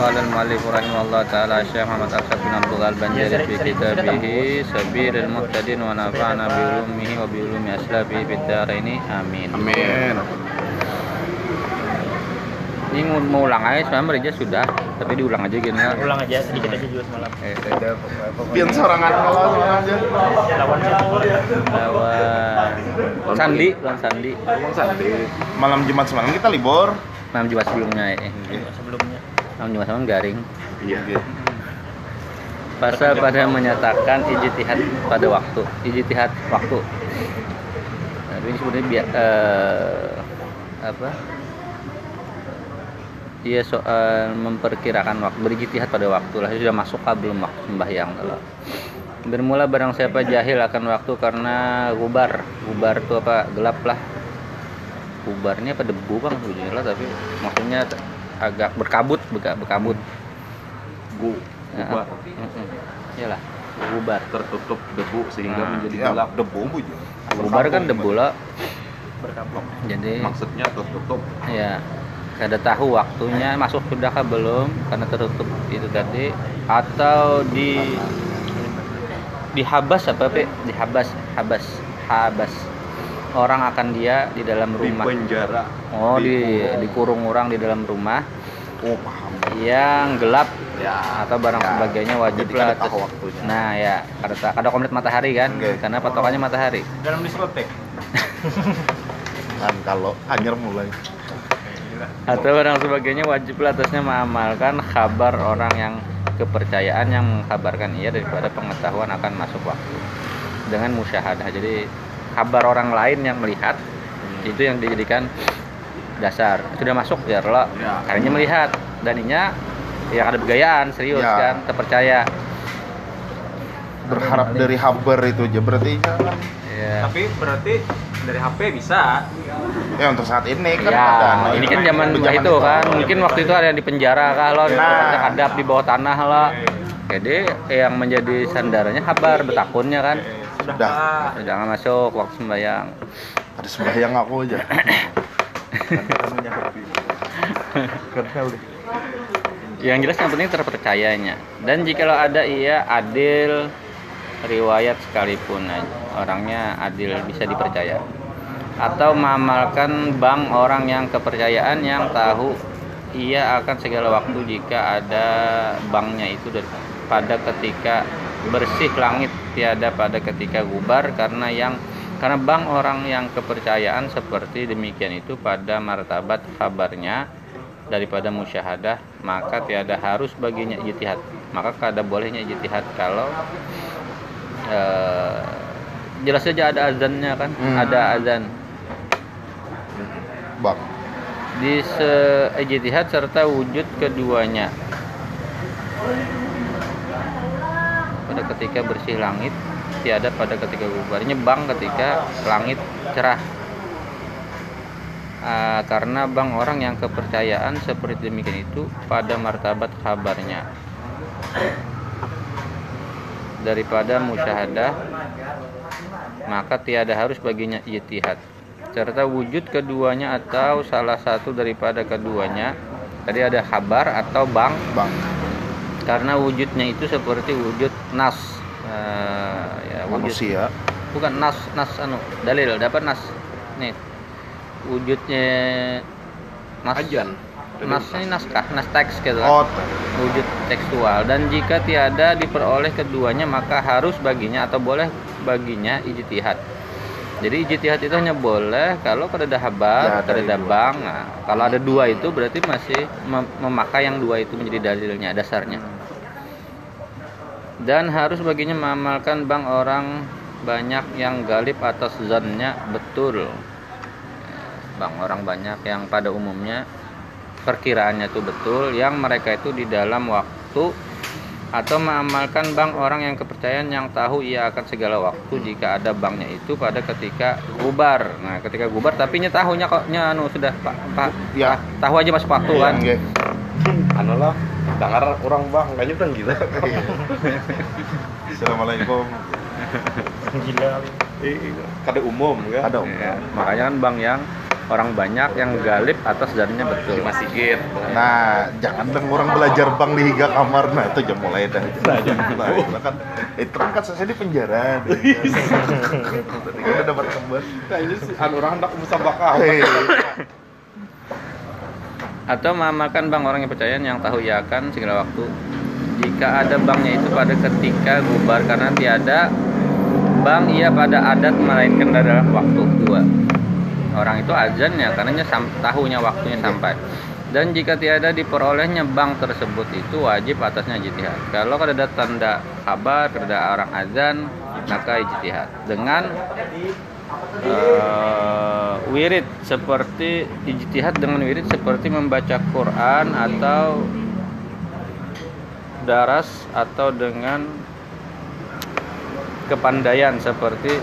قال المؤلف رحمه الله تعالى الشيخ محمد أرشد بن عبد الله البنجاري في كتابه سبيل المهتدين ونفعنا بعلومه وبعلوم أسلافه في الدارين آمين Amin. Ini mau mau ulang aja sebenarnya Merija sudah Tapi diulang aja gini ya ulang aja sedikit aja juga semalam Eh, Pian sorangan kalau aja. lawan siapa Lawan Sandi Lawan Sandi Emang Sandi. Malam Jumat semalam kita libur. Malam Jumat sebelumnya ya sebelumnya Malam Jumat semalam garing Iya. Pasal pada menyatakan ijtihad pada waktu, ijtihad waktu. Nah, ini sebenarnya biar eh, apa? Dia soal memperkirakan waktu, berijtihad pada waktu lah. Sudah masuk kah belum waktu sembahyang kalau. Bermula barang siapa jahil akan waktu karena gubar. Gubar itu apa? Gelap lah. Gubarnya apa debu bang sebetulnya lah, tapi maksudnya agak berkabut, beka- berkabut. gu Ya, gubar. Iyalah, gubar. tertutup debu sehingga Nah, menjadi Ya, gelap debu bu. Gubar kan debu lah. berkabung Jadi maksudnya tertutup ya kada tahu waktunya masuk sudah kah belum karena tertutup itu tadi atau di dihabas apa pe dihabas habas habas orang akan dia di dalam di rumah penjara oh di dikurung. orang di dalam rumah Oh paham. yang gelap ya atau barang Ya. sebagainya wajib lah waktunya. nah ya kada ta- kada komplit matahari kan Oke. karena patokannya matahari dalam diskotek Kan kalau anyer mulai. atau barang sebagainya wajib lah atasnya mengamalkan kabar orang yang kepercayaan yang mengkabarkan ia daripada pengetahuan akan masuk waktu dengan musyahadah jadi kabar orang lain yang melihat itu yang dijadikan dasar. Sudah masuk ya lo Ya. melihat dan inya ya ada begayaan serius Ya. kan terpercaya. Berharap dari haber itu aja berarti kan ya tapi berarti dari HP bisa. Ya untuk saat ini kan ya, ada. ini kan zaman Itu itu. kan, mungkin waktu itu ada yang di penjara kah lo, Nah. hadap di bawah tanah lo. Jadi yang menjadi sandarannya kabar betakunnya kan, sudah Dah. Pak. jangan masuk waktu sembahyang. Ada sembahyang aku aja. Yang jelas yang penting terpercayanya. Dan jikalau ada ia adil riwayat sekalipun orangnya adil bisa dipercaya. Atau mengamalkan bank orang yang kepercayaan yang tahu ia akan segala waktu jika ada banknya itu pada ketika bersih langit tiada pada ketika gubar karena yang karena bank orang yang kepercayaan seperti demikian itu pada martabat kabarnya daripada musyahadah maka tiada harus baginya ijtihad maka kada bolehnya ijtihad kalau eh, jelas saja ada azannya kan Hmm. ada azan Bang. di se ijtihad serta wujud keduanya ketika bersih langit tiada pada ketika gubarnya bang ketika langit cerah. Ah, karena bang orang yang kepercayaan seperti demikian itu pada martabat kabarnya. Daripada musyahadah maka tiada harus baginya ijtihad. Serta wujud keduanya atau salah satu daripada keduanya tadi ada kabar atau bang? Bang. Karena wujudnya itu seperti wujud nas. Eh, ya wujud. Manusia. bukan nas nas anu dalil. Dapat nas. Nih. Wujudnya nas. Ajan. Nas ini naskah nas teks gitu. Kan Oh, wujud tekstual. Dan jika tiada diperoleh keduanya maka harus baginya atau boleh baginya ijtihad. Jadi ijtihad itu hanya boleh kalau kada ada Ya, kada dari ada dua. bang. Nah, kalau ada dua itu berarti masih mem- memakai yang dua itu menjadi dalilnya, dasarnya. Dan harus baginya mengamalkan bang orang banyak yang galib atas zannya betul. Bang orang banyak yang pada umumnya perkiraannya itu betul, yang mereka itu di dalam waktu atau mengamalkan bank orang yang kepercayaan yang tahu ia akan segala waktu jika ada banknya itu pada ketika gubar. Nah, ketika gubar tapi nya tahunya kok nya anu sudah Pak Pak Ya. tahu aja masuk waktu kan. Iya, anu lah dengar orang bang kayaknya udah gila Assalamualaikum. gila kada umum kan Ada om. Ya, makanya kan bank yang orang banyak yang galip atas dannya betul Mas Sigit. Nah, jangan dong orang belajar bank di higa kamar. Nah, itu jam mulai dah. Nah, jam mulai. Kan, itu kan kan saya di penjara. Tadi kan udah dapat kabar. Nah, ini sih anu orang hendak musabakah. Atau mengamalkan bank orang yang percaya yang tahu ya akan segala waktu. Jika ada banknya itu pada ketika bubar karena tiada bank ia pada adat melainkan dalam waktu dua. Orang itu azan ya karena sam, tahunya waktunya sampai. Dan jika tiada diperolehnya bank tersebut itu wajib atasnya ijtihad kalau ada tanda kabar ada orang azan maka ijtihad. Dengan eh, wirid seperti ijtihad dengan wirid seperti membaca Quran atau daras atau dengan kepandaian seperti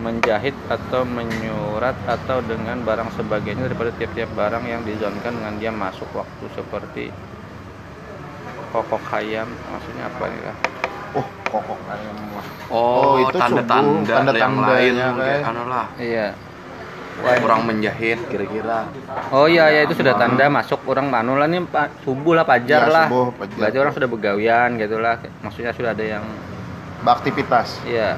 menjahit atau menyurat atau dengan barang sebagainya daripada tiap-tiap barang yang dizonkan dengan dia masuk waktu seperti kokok ayam. Maksudnya apa nih lah Oh, kokok ayam mah. Oh, Oh, itu tanda-tanda tanda-tandanya, yang lain kayak. anu lah. iya Kurang menjahit kira-kira. Oh iya ya itu sudah tanda masuk orang manu lah nih Pak subuh lah Ya, pajar lah. subuh, fajar. Berarti orang sudah begawian gitu lah. Maksudnya sudah ada yang Beraktivitas. iya.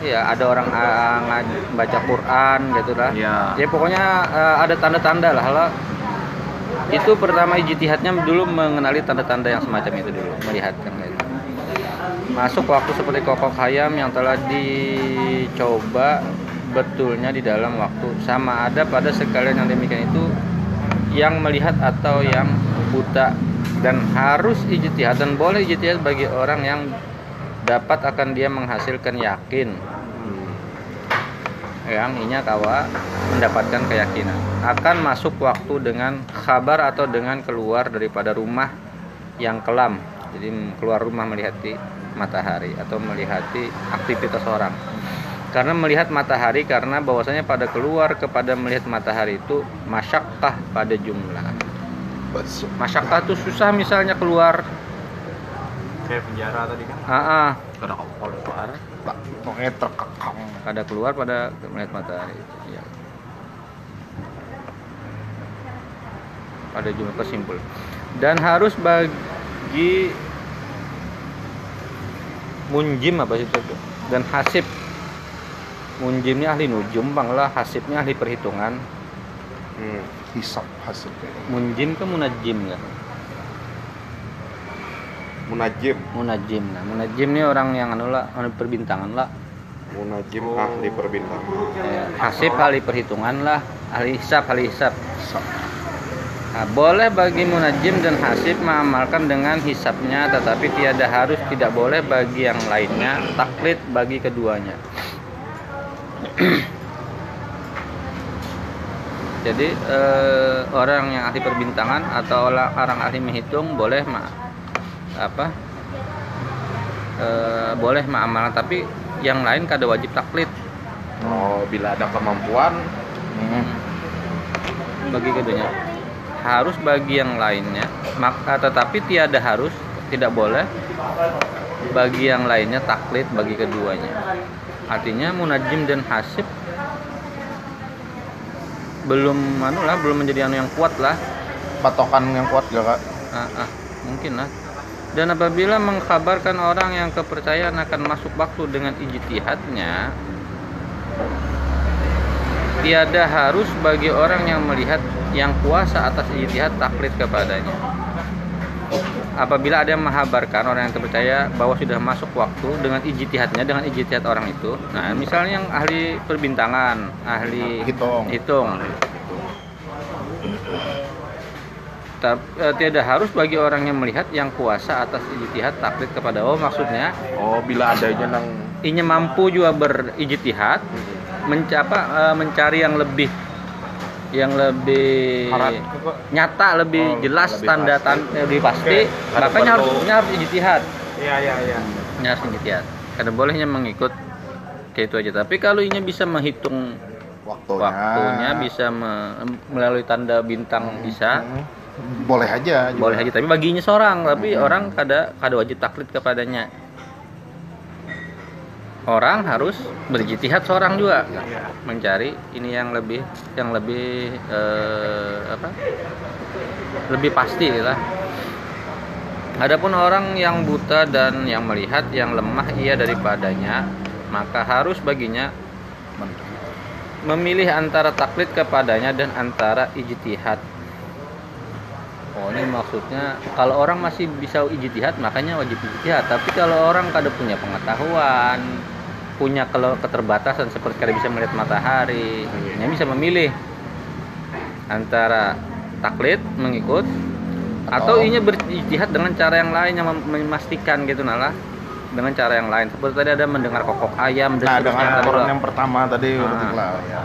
Iya, ada orang ah, baca Quran gitu lah. Iya. Ya pokoknya eh, ada tanda-tanda lah lah. Itu pertama ijtihadnya dulu mengenali tanda-tanda yang semacam itu dulu, melihat yang itu. Masuk waktu seperti kokok ayam yang telah dicoba betulnya di dalam waktu. Sama ada pada sekalian yang demikian itu yang melihat atau yang buta. Dan harus ijtihad dan boleh ijtihad bagi orang yang dapat akan dia menghasilkan yakin. Yang inya kawa mendapatkan keyakinan. Akan masuk waktu dengan kabar atau dengan keluar daripada rumah yang kelam. Jadi keluar rumah melihati matahari atau melihati aktivitas orang karena melihat matahari karena bahwasanya pada keluar kepada melihat matahari itu masyakkah pada jumlah masyakkah itu susah misalnya keluar Kayak penjara tadi kan. ah, ah, Karena keluar. Pak, pokoknya terkekang. pada keluar pada melihat matahari itu ya. pada jumlah kesimpul dan harus bagi munjim apa sih itu? Dan hasib. Munjimnya ahli nujum bang lah. Hasibnya ahli perhitungan. Hmm. Hisap hasilnya. munjim ke munajim nggak? Munajim. munajim. Nah munajim ini orang yang anu lah anu perbintangan lah. Munajim ahli perbintangan. Ya, hasib ahli perhitungan lah. Ahli hisab ahli hisab. Nah, boleh bagi munajim dan hasib mengamalkan dengan hisabnya tetapi tiada harus tidak boleh bagi yang lainnya taklid bagi keduanya. Jadi eh, orang yang ahli perbintangan atau orang, orang ahli menghitung boleh ma apa eh, boleh mengamalkan tapi yang lain kada wajib taklid. Oh, bila ada kemampuan bagi keduanya harus bagi yang lainnya maka tetapi tiada harus tidak boleh bagi yang lainnya taklid bagi keduanya. Artinya munajim dan hasib belum anu lah belum menjadi anu yang kuat lah. Patokan yang kuat gak kak? Ah, ah, mungkin lah. Dan apabila mengkabarkan orang yang kepercayaan akan masuk waktu dengan ijtihadnya tiada harus bagi orang yang melihat yang kuasa atas ijtihad taklid kepadanya apabila ada yang menghabarkan orang yang terpercaya bahwa sudah masuk waktu dengan ijtihadnya dengan ijtihad orang itu nah misalnya yang ahli perbintangan ahli Hitung. hitung eh, tiada harus bagi orang yang melihat yang kuasa atas ijtihad taklid kepada Allah maksudnya Oh, bila adanya nang inya mampu juga berijtihad mencapa eh, mencari yang lebih yang lebih Harat. nyata lebih Oh, jelas lebih tanda pasti. tanda lebih pasti Oke, makanya harus harus ijtihad Iya iya iya. nya harus ijtihad karena bolehnya mengikut kayak itu aja tapi kalau inya bisa menghitung Waktunya. waktunya bisa me- melalui tanda bintang bisa Hmm. Boleh aja. juga. boleh aja tapi baginya seorang tapi Hmm. orang kada kada wajib taklid kepadanya orang harus berjitihad seorang juga Iya. mencari ini yang lebih yang lebih eh, apa lebih pasti lah Adapun orang yang buta dan yang melihat yang lemah ia daripadanya maka harus baginya memilih antara taklid kepadanya dan antara ijtihad. Oh ini maksudnya kalau orang masih bisa ijtihad makanya wajib ijtihad. Tapi kalau orang kada punya pengetahuan, punya kalau keterbatasan seperti kada bisa melihat matahari, dia bisa memilih antara taklid mengikut atau Atau- inya berijtihad dengan cara yang lain yang mem- memastikan gitu nalah dengan cara yang lain. Seperti tadi ada mendengar kokok ayam dan Nah, dengan yang pertama tadi Ah. lah ya.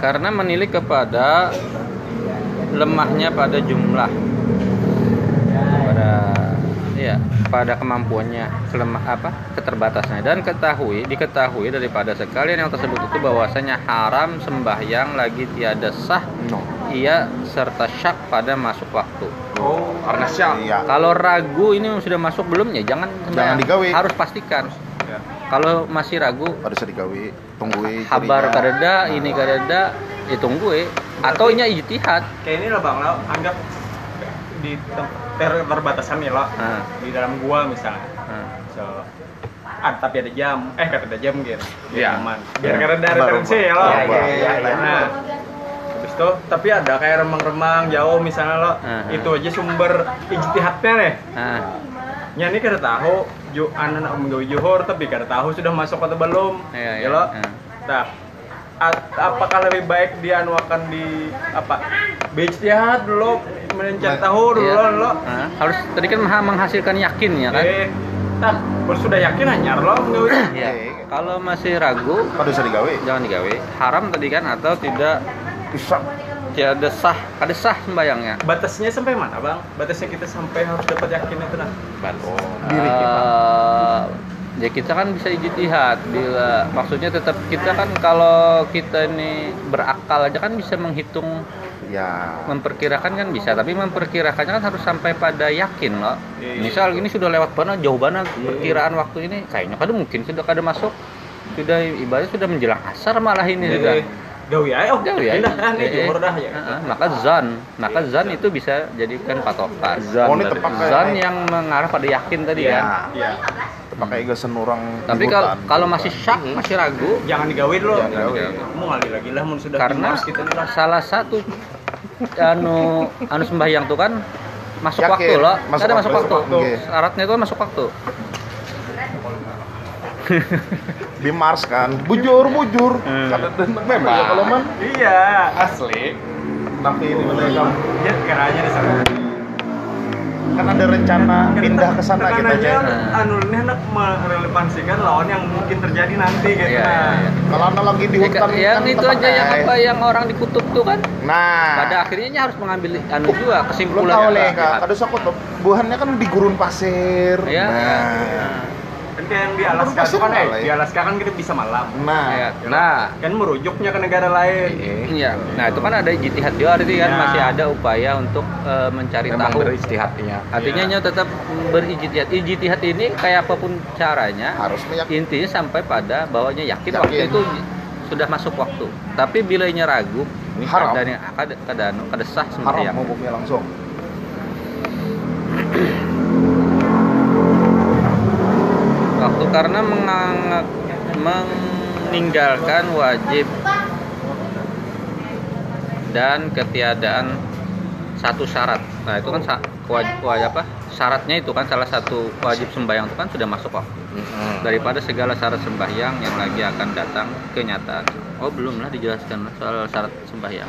karena menilik kepada lemahnya pada jumlah ya pada kemampuannya kelemah apa keterbatasnya dan ketahui diketahui daripada sekalian yang tersebut itu bahwasanya haram sembahyang lagi tiada sah No. ia serta syak pada masuk waktu Oh, Karena siap. Iya. kalau ragu ini sudah masuk belum ya jangan sembahyang digawe. harus pastikan kalau masih ragu Pada bisa digawe, tungguin. kabar curiga. kadeda ini kadeda ya tunggu eh. atau inya ijtihad kayak ini lah bang anggap di tem- ter perbatasan ya lo. Ah. di dalam gua misalnya Nah, so ah, tapi ada jam. Eh kata ada jam gitu Iya. aman biar Iya. karena ada referensi ya lo. Iya, iya, iya, iya. nah habis itu tapi ada kayak remang-remang jauh misalnya lo. Ah, ah. itu aja sumber ijtihadnya nih nah, nya ini kada tahu. Ju anak menggawe juhur tapi kada tahu sudah masuk atau belum. Iya, iya, ya lo. Nah apakah lebih baik dia akan di apa beijtihad dulu mencari Nah, tahu dulu iya. lo Nah, harus tadi kan mengha- menghasilkan yakin ya kan eh nah sudah yakin hanyar lo menggawe. Oke. kalau masih ragu Pada bisa digawe. jangan digawe haram tadi kan atau tidak Bisa. tiada sah kada sah sembayangnya batasnya sampai mana bang batasnya kita sampai harus dapat yakin itu nah Oh, diri kita. Eh, ya kita kan bisa ijtihad bila maksudnya tetap kita kan kalau kita ini berakal aja kan bisa menghitung Ya. memperkirakan kan bisa tapi memperkirakannya kan harus sampai pada yakin loh Iya. misal ini sudah lewat mana jauh banget perkiraan waktu ini kayaknya kada mungkin sudah kada masuk sudah ibadah sudah menjelang asar malah ini sudah Eh, gawe aja oh Jauh ya. nih Eh, juhur dah ya maka zan, maka zan itu bisa jadikan patokan. Oh, ini tepat kayak- Zan yang mengarah pada yakin tadi Ya. kan. iya Pakai gasen orang di Tapi kalau kalau masih syak, masih ragu, jangan digawe dulu Jangan digawe. mau ngali lagi lah mun sudah karena kita salah satu anu anu sembahyang tuh kan masuk Yakin, waktu loh. masuk Ada waktu, masuk waktu. waktu, iya. Syaratnya itu masuk waktu. di Mars kan. Bujur, bujur. Hmm. Kada memang ya kalau man. iya Asli. Tapi ini mereka ya kiranya di sana kan ada rencana pindah ke sana kita aja aja. Anu ini hendak merelevansikan lawan yang mungkin terjadi nanti gitu Iya, nah. iya, iya. Kalau anda lagi di Ya, hutan yang kan itu aja yang apa yang orang di kutub tuh kan Nah, pada akhirnya harus mengambil anu juga kesimpulan tahu kak. Kadang aku tuh buahannya kan di gurun pasir. Iya. Nah, kan kayak yang di Alaska itu kan eh ya. di Alaska kan kita bisa malam nah. Iya. Nah, kan merujuknya ke negara lain Iya. Nah, itu kan ada ijtihad juga artinya kan Ya. masih ada upaya untuk eh, mencari Memang tahu. beristihadnya. Artinya Iya. nya tetap berijtihad. Ijtihad ini kayak apa pun caranya, harus meyakini. intinya sampai pada bahwanya yakin, Yakin. waktu itu sudah masuk waktu. Tapi bila ragu, ini Haram. keadaannya kada kada anu, kada sah Haram sembahyang. hukumnya langsung. Waktu karena mengang- meninggalkan wajib dan ketiadaan satu syarat. Nah, itu kan wajib, wajib apa? Syaratnya itu kan salah satu wajib sembahyang itu kan sudah masuk waktu. Daripada segala syarat sembahyang yang lagi akan datang kenyataan. Oh, belum lah dijelaskan soal syarat sembahyang.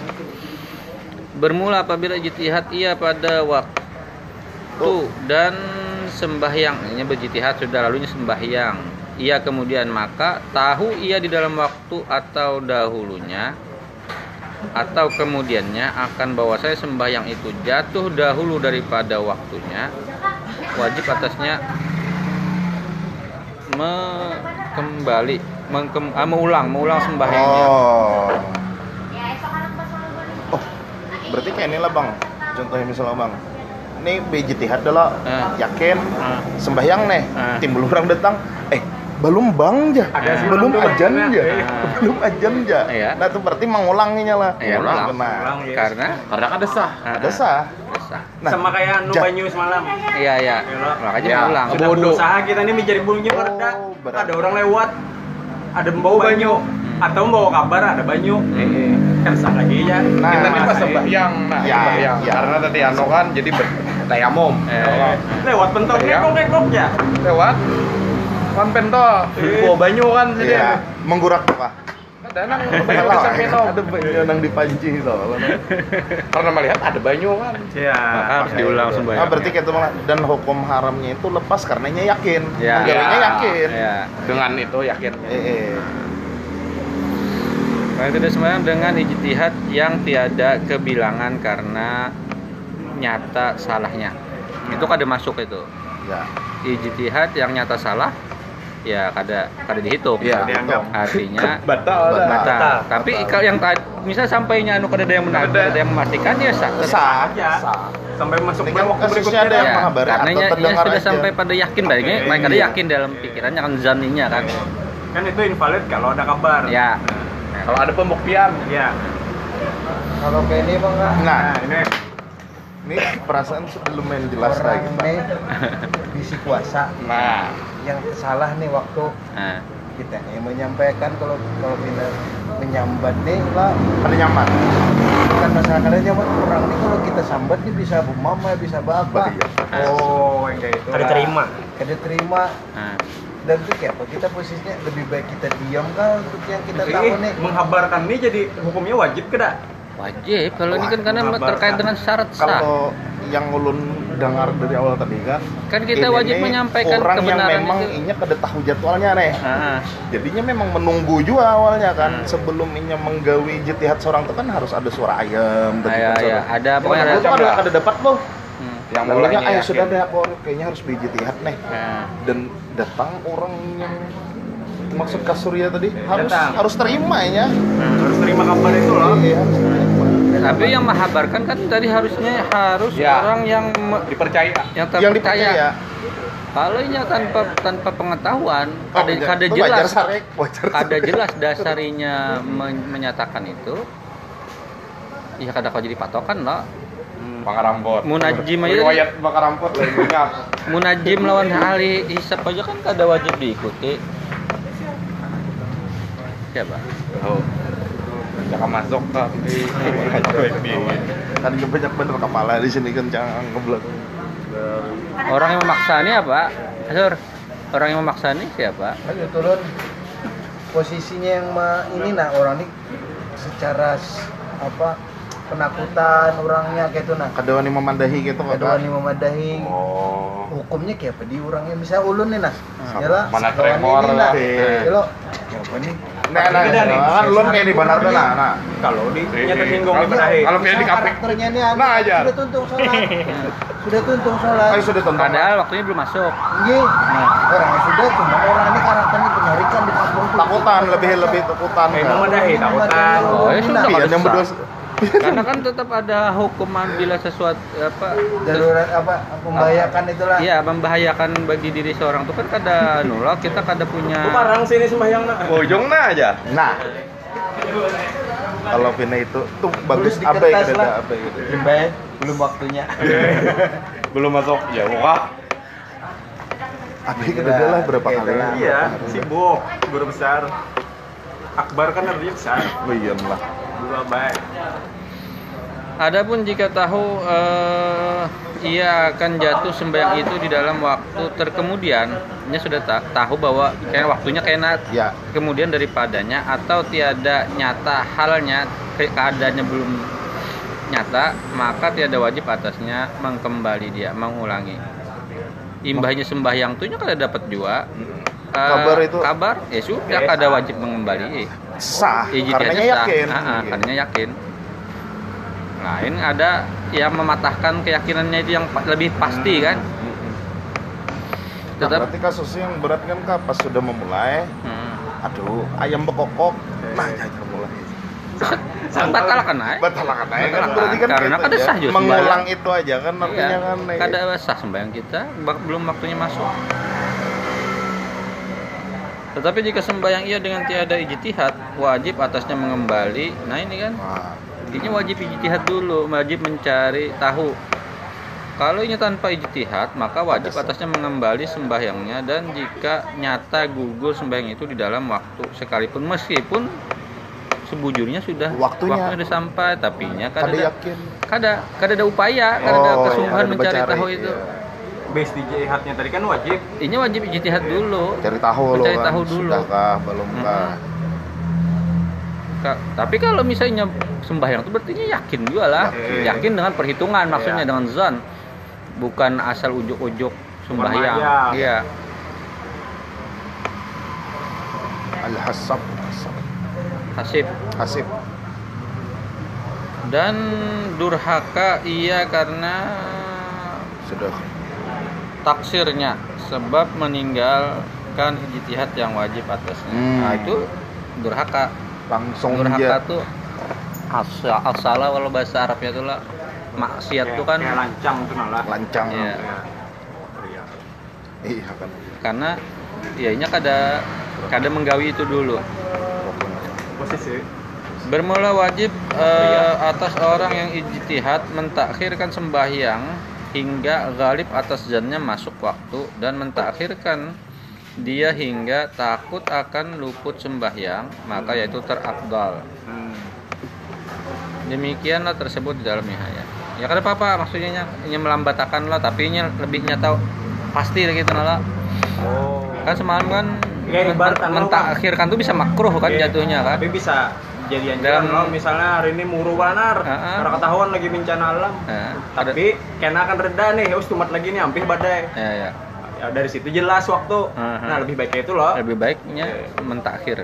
Bermula apabila ijtihad ia pada waktu dan sembahyang. Ini berjitihad sudah lalunya sembahyang. Ia kemudian maka tahu ia di dalam waktu atau dahulunya atau kemudiannya akan bahwa saya sembahyang itu jatuh dahulu daripada waktunya wajib atasnya me- kembali mengkem- ah, mengulang mengulang sembahyangnya. Oh. Oh, berarti kayak ini lah bang. Contohnya misalnya bang, ini BJTH adalah Eh. yakin Ah. sembahyang nih, Ah. timbul orang datang, eh belum bang ja Ada belum ajan ja Iya. belum ajan ja Iya. nah itu berarti mengulanginya lah Iya, ulang. nah Ulang, ya. karena Karena ada sah. ada sah nah Sama kayak nu banyu semalam. Iya iya. Iya. Makanya Ya. ulang. Sudah Bodoh. berusaha kita ini mencari bulunya Oh, Ada orang lewat, ada membawa banyu, atau membawa kabar ada banyu. Heeh. Kan sah lagi ya. Nah, Kita nih pas Masa- sembahyang, nah Ya, sembahyang. ya. Karena tadi Ano kan jadi bertayamum. Eh. lewat pentol Iya. kekok kekok ya. Lewat. Kan pentol, bawa banyu kan sih Iya, dia. menggurak apa Ada nang banyu bisa minum. ada yang dipanci soalnya Karena melihat ada banyu kan. Iya. Maka harus diulang ah sembahyang. berarti kayak itu malah dan hukum haramnya itu lepas karenanya yakin Ya. Yakin Iya. Dengan itu yakin. eh, eh. Kalau tidak sembahyang dengan ijtihad yang tiada kebilangan karena nyata salahnya. Itu kada masuk itu. ya Ijtihad yang nyata salah ya kada kada dihitung. Iya. Dianggap. Artinya Batal. Batal. batal. Tapi kalau yang tadi misal sampainya anu kada ada yang benar, kada ada yang memastikan ya sah. sah sah Sampai masuk Ini waktu kasusnya berikutnya ada yang Ya, menghabari karena atau ya, ya sudah aja. sampai pada yakin baik Oke, mereka ada yakin dalam pikirannya kan zaninya kan. Kan itu invalid kalau ada kabar. Ya. Kalau ada pembuktian. Iya. Kalau kayak ini bang nggak? nah Nah, ini ini perasaan lumayan jelas orang lagi nih bisi kuasa Nah, yang salah nih waktu Nah, kita nih menyampaikan kalau kalau kita menyambat nih lah ada nyaman bukan masalah kalian nyaman orang nih kalau kita sambat nih bisa bu mama bisa bapak Iya. oh yang kayak itu. Ada terima. kita terima nah. Dan itu kayak apa kita posisinya lebih baik kita diam kan untuk yang kita Jadi, tahu nih menghabarkan ini jadi hukumnya wajib kada? Wajib kalau ini kan karena terkait dengan syarat sah. kalau yang ulun dengar dari awal tadi kan Kan kita ini wajib nih menyampaikan orang yang kebenaran memang itu. inya kada tahu jadwalnya nih Ah, jadinya memang menunggu juga awalnya kan Hmm. sebelum inya menggawi jitihat seorang itu kan harus ada suara ayam ya, suara- ya, ada Pokoknya pokoknya ada ada. ada ada dapat loh Hmm. yang ayo yakin. sudah deh aku kayaknya harus biji jihad nih Nah, dan datang orang yang maksud kasurya tadi harus Datang. harus terima ya Nah, harus terima kabar itu loh. iya harus terima tapi yang menghabarkan kan tadi harusnya harus Ya. orang yang dipercaya. yang yang terpercaya. dipercaya Kalau ini tanpa tanpa pengetahuan, Oh, ada kada Itu wajar jelas, sarek wajar ada jelas dasarinya men- menyatakan itu. Ya kada kau jadi patokan lah. Pangarampot. Munajim aja. Riwayat Pangarampot lain banyak. Munajim lawan ahli hisab aja kan kada wajib diikuti. Siapa? Oh. Jangan masuk di kan banyak bener kepala di sini kencang ke belakang Orang yang memaksa ini apa? Sur, orang yang memaksa ini siapa? ayo turun posisinya yang ma- ini nah orang ini secara apa penakutan orangnya kayak itu nah kadang ini memandahi gitu kedua nih memadahi Oh. hukumnya kayak apa di orangnya bisa ulun nih nah Hmm. ya lah Mana tremor ini, nah Iya. ya lo ya apa nih nah nah Beda nih. kan lu kayak di bandar nah nah Kalau di Iya, nya iya. tersinggung di Kalau- berahi. kalau pilih di kapik. karakternya nih anu, Nah, aja. sudah tuntung sholat sudah tuntung sholat ayo sudah tonton Padahal waktunya belum masuk. Iya, orangnya sudah cuma orang ini karakternya penyarikan di kampung takutan lebih lebih takutan Eh, kan. memadahi, takutan. Oh, ya sudah iya yang berdua Karena kan tetap ada hukuman bila sesuatu apa darurat apa membahayakan itulah. Iya, membahayakan bagi diri seorang itu kan kada nolak, kita kada punya parang sini sembahyang nak. Bojong nah aja. nah kalau Vina itu tuh bagus apa ya lah. apa gitu belum waktunya. Belum masuk. Ya, wah. apa gitu lah berapa Kayak kali itulah. Iya, sibuk, guru besar. Akbar kan artinya besar. oh iya lah. Adapun jika tahu eh, ia akan jatuh sembahyang itu di dalam waktu terkemudian, dia sudah ta- tahu bahwa kayak waktunya kena ya kemudian daripadanya atau tiada nyata halnya ke- keadaannya belum nyata, maka tiada wajib atasnya mengkembali dia, mengulangi. Imbahnya sembahyang tuh kada dapat juga. Eh, Kabar itu- kabar ya sudah Oke, kada sah. wajib mengembali. sah Ijtihadnya karenanya sah. yakin Ah, ah, Gitu. karenanya yakin. Lain ada yang mematahkan keyakinannya itu yang lebih pasti kan. Nah, Tetap berarti kasusnya yang berat kan kak pas sudah memulai hmm. aduh ayam bekokok nah jangan mulai batalkan aja. batalkan aja kan berarti kan Karena kan aja. sah juga mengulang itu aja kan artinya Iya, kan eh, kada sah sembahyang kita belum waktunya masuk. Tetapi jika sembahyang ia dengan tiada ijtihad, wajib atasnya mengembali. Nah ini kan, ini wajib ijtihad dulu, wajib mencari tahu. Kalau ini tanpa ijtihad, maka wajib atasnya mengembali sembahyangnya dan jika nyata gugur sembahyang itu di dalam waktu sekalipun meskipun sebujurnya sudah Waktunya. sudah sampai tapinya kada kada ada yakin. kada kada ada upaya, kada ada Oh, kesungguhan mencari mencari, tahu itu. iya. Base di jihadnya tadi kan wajib Ini wajib ijtihad dulu. Cari tahu lo Mencari kan. tahu dulu. Sudahkah, belumkah? Ka- Tapi kalau misalnya sembahyang itu berarti yakin juga lah. Yakin. Yakin dengan perhitungan maksudnya Iya. dengan zon. Bukan asal ujuk-ujuk sembahyang. Iya. Al-hasab. Hasab. Hasib. Hasib. Dan durhaka ia karena Sudah. Taksirnya sebab meninggalkan ijtihad yang wajib atasnya. Hmm. Nah, itu durhaka. Langsung Durhaka dia. tuh asal asala kalau bahasa Arabnya itu lah maksiat tuh kan kayak lancang tuh nalah lancang. Iya. Iya. Iya kan. karena ya ini kada kada menggawi itu dulu posisi bermula wajib eh, atas orang yang ijtihad mentakhirkan sembahyang hingga galib atas zannya masuk waktu dan mentakhirkan. Dia hingga takut akan luput sembahyang maka yaitu terakdal hmm. demikianlah tersebut di dalam nihaya ya kada apa-apa maksudnya ini melambatakan lah tapi ini lebih nyata pasti gitu nala oh. Kan semalam kan Ya, mentakhirkan tuh bisa makruh kan Iya. jatuhnya kan? Tapi bisa jadi Dalam- lo misalnya hari ini muru banar Heeh. karena ketahuan lagi bencana alam. Ada- tapi kena akan reda nih us tumat lagi nih hampir badai. Ya, ya. ya dari situ jelas waktu. Heeh. nah lebih baiknya itu loh. Lebih baiknya mentakhir.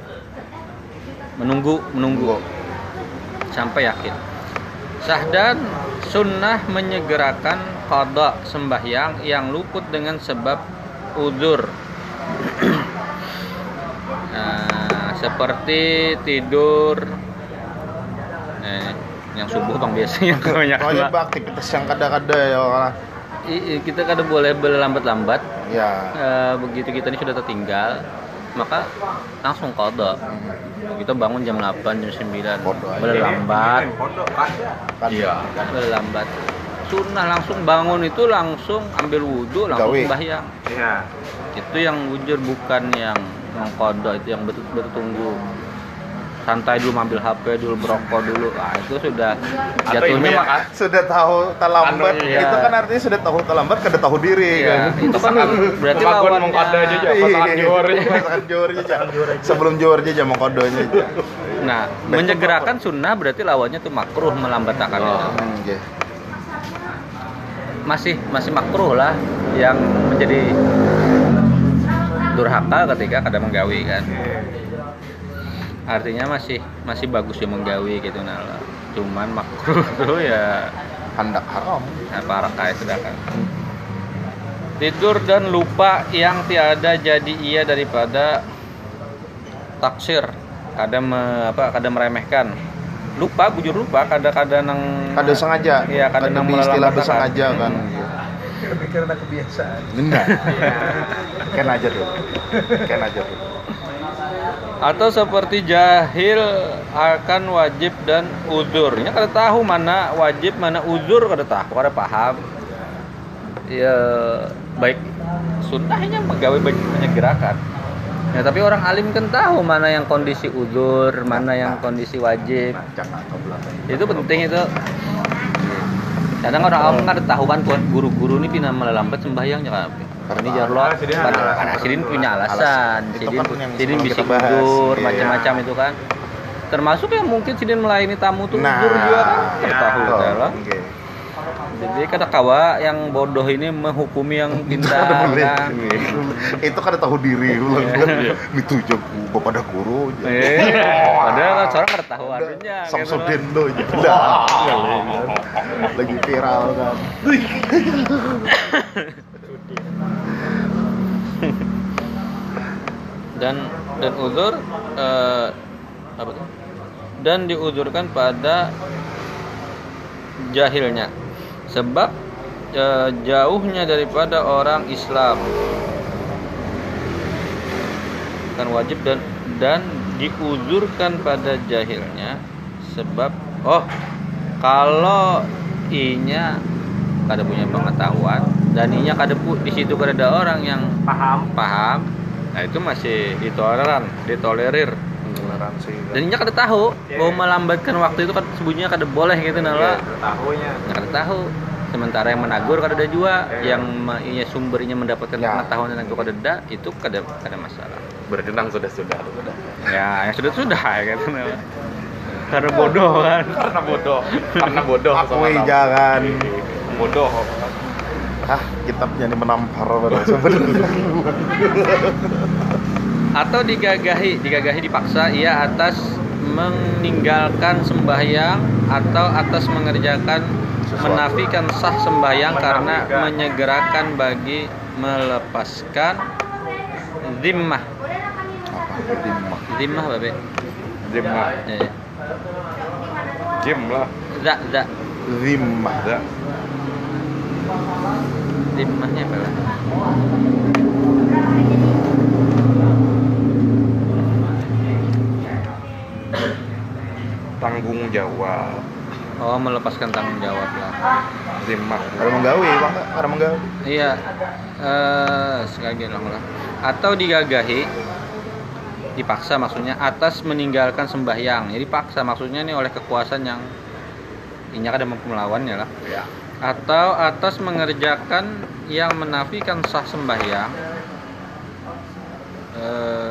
Menunggu menunggu. Sampai yakin. Sahdan sunnah menyegerakan qada sembahyang yang luput dengan sebab udur nah, seperti tidur. Eh, yang subuh bang biasanya lah. Bang, aktivitas yang kada-kada ya orang. Kita kada boleh berlambat-lambat. Ya. Eh, begitu kita ini sudah tertinggal maka langsung kodok. Kita bangun jam 8 jam 9 Kodok aja. berlambat. Ada Kan, iya. Berlambat. Sunnah langsung bangun itu langsung ambil wudhu langsung Gawe. sembahyang. Iya. Itu yang wujud bukan yang mengkodok itu yang betul betul tunggu santai dulu ambil HP dulu berokok dulu nah itu sudah Atau jatuhnya ya, Sudah tahu terlambat. Anu, iya. Itu kan artinya sudah tahu terlambat kada tahu diri Iya, kan. itu kan berarti Kemakuan lawannya mengkode aja, Ja. Pasangan Iya, Johor. Pasangan Johor aja. Sebelum Johor aja mau kodonya aja. Nah, menyegerakan sunnah berarti lawannya tuh makruh melambatkan itu. Hmm, iya. Masih masih makruh lah yang menjadi durhaka ketika kada menggawi kan. Artinya masih masih bagus ya menggawi gitu nah. Cuman makruh tuh ya Handak haram. apa kayak sudah kan. Tidur dan lupa yang tiada jadi ia daripada taksir. Kada me, apa kada meremehkan. Lupa, bujur lupa, kada-kada nang Kada sengaja. Iya, kada Kada nang istilah bersengaja kan. Hmm. Lebih karena kebiasaan. Benar. Ken aja tuh. Ken aja tuh. atau seperti jahil akan wajib dan uzurnya kada tahu mana wajib mana uzur kada tahu kada paham. Ya baik sunnahnya menggawe baik menyegerakan. Ya tapi orang alim kan tahu mana yang kondisi uzur mana yang kondisi wajib. Itu penting itu kadang orang awam kan ada tahu kan tuan guru-guru ini pindah melambat sembahyangnya kan ini jarlo karena. Sidin punya alasan Sidin kan Sidin sebelum bisa gugur Iya. macam-macam itu kan termasuk yang mungkin Sidin melayani tamu tuh Nah, gugur juga kan ya. tahu kan oke. Jadi kata kawa yang bodoh ini menghukumi yang Kada pintar kan Itu kan tahu diri ulang kan. Itu jam bapak ada guru. aja. eh padahal kan seorang kada tahu artinya gitu Samsudin lo aja. Dah. Lagi viral kan. dan dan uzur eh, apa tuh? dan diuzurkan pada jahilnya sebab eh, jauhnya daripada orang Islam. Bukan wajib dan dan diuzurkan pada jahilnya sebab oh kalau inya kada punya pengetahuan dan inya kada di situ kada ada orang yang paham. paham nah itu masih ditoleran ditolerir toleransi dan inya kada tahu Iya. mau melambatkan waktu itu kan sebunyinya kada boleh gitu nala tahunya nggak kada tahu sementara yang menagur kada ada juga Iya. yang inya sumbernya mendapatkan Ya. pengetahuan tentang itu kada ada itu kada kada masalah berenang sudah sudah sudah ya yang sudah sudah ya gitu nala karena bodoh kan karena bodoh karena bodoh Akui sama-sama. jangan. bodoh Ah, kitabnya ini menampar pada sebenarnya. atau digagahi digagahi dipaksa ia atas meninggalkan sembahyang atau atas mengerjakan Sesuatu. menafikan sah sembahyang karena Menafikan. menyegerakan bagi melepaskan zimmah Apa? Dimah. zimmah babe gym lah ya, ya. gym lah za za Dimah. ada zimmahnya apa lah tanggung jawab. Oh melepaskan tanggung jawab lah. Zimmah Ada menggawi, bang? Ada menggawi. iya. Eh sekali lah atau digagahi dipaksa maksudnya atas meninggalkan sembahyang. Jadi paksa maksudnya ini oleh kekuasaan yang ini ada mampu melawannya lah. Ya atau atas mengerjakan yang menafikan sah sembahyang eh,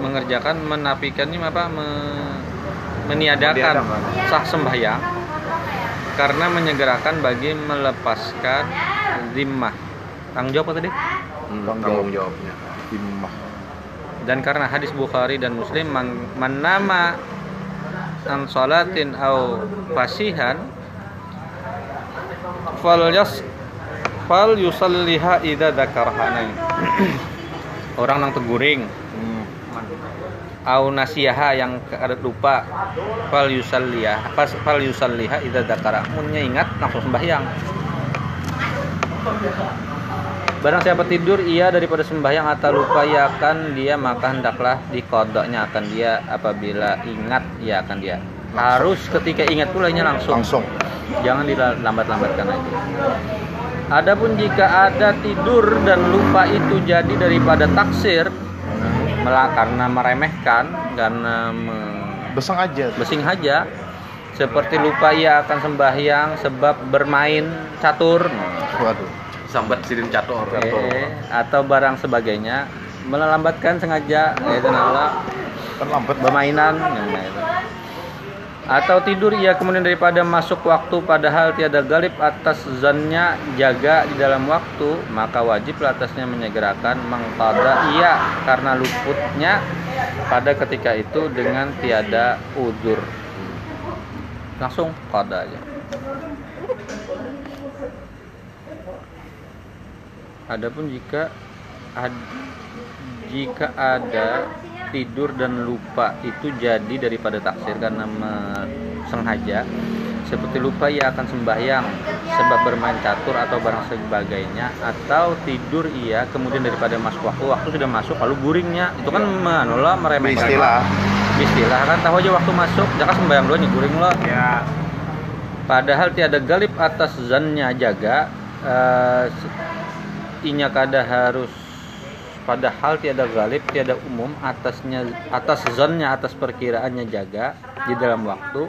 mengerjakan menafikan ini apa me- meniadakan sah sembahyang karena menyegerakan bagi melepaskan zimmah. Tanggung jawab apa tadi? Hmm, Tanggung jawabnya Dimah. dan karena hadis Bukhari dan Muslim man, man nama an salatin au fasihan fal yas fal yusalliha idza dzakarha. Nah, orang nang teguring. Au nasiyaha yang lupa fal yusalliha fal yusalliha idza dzakara. Munnya ingat langsung sembahyang. Barang siapa tidur ia daripada sembahyang atau lupa ia akan dia maka hendaklah dikodoknya akan dia. Apabila ingat ia akan dia. Harus ketika ingat pula ini langsung. Langsung. jangan dilambat-lambatkan lagi. Adapun jika ada tidur dan lupa itu jadi daripada taksir mela- karena meremehkan karena me- Besang aja. besing haja seperti lupa ia akan sembahyang sebab bermain catur Waduh. sambat sidin catur eh, atau barang sebagainya melambatkan sengaja yaitu nala Kan lambat. bermainan nah, itu. Atau tidur ia kemudian daripada masuk waktu padahal tiada galib atas zannya jaga di dalam waktu maka wajib atasnya menyegerakan. Mengqada ia karena luputnya pada ketika itu dengan tiada uzur langsung qada aja. Adapun jika ad- jika ada tidur dan lupa itu jadi daripada taksir karena sengaja. Seperti lupa ia akan sembahyang sebab bermain catur atau barang sebagainya atau tidur ia kemudian daripada masuk waktu waktu sudah masuk lalu guringnya. Itu kan menolak meremehkan. Istilah. istilah kan tahu aja waktu masuk jangan sembahyang dulu nih guring lo. Ya Padahal tiada galib atas zannya jaga eh, se- inya kada harus padahal tiada galib tiada umum atasnya atas zannya atas perkiraannya jaga di dalam waktu.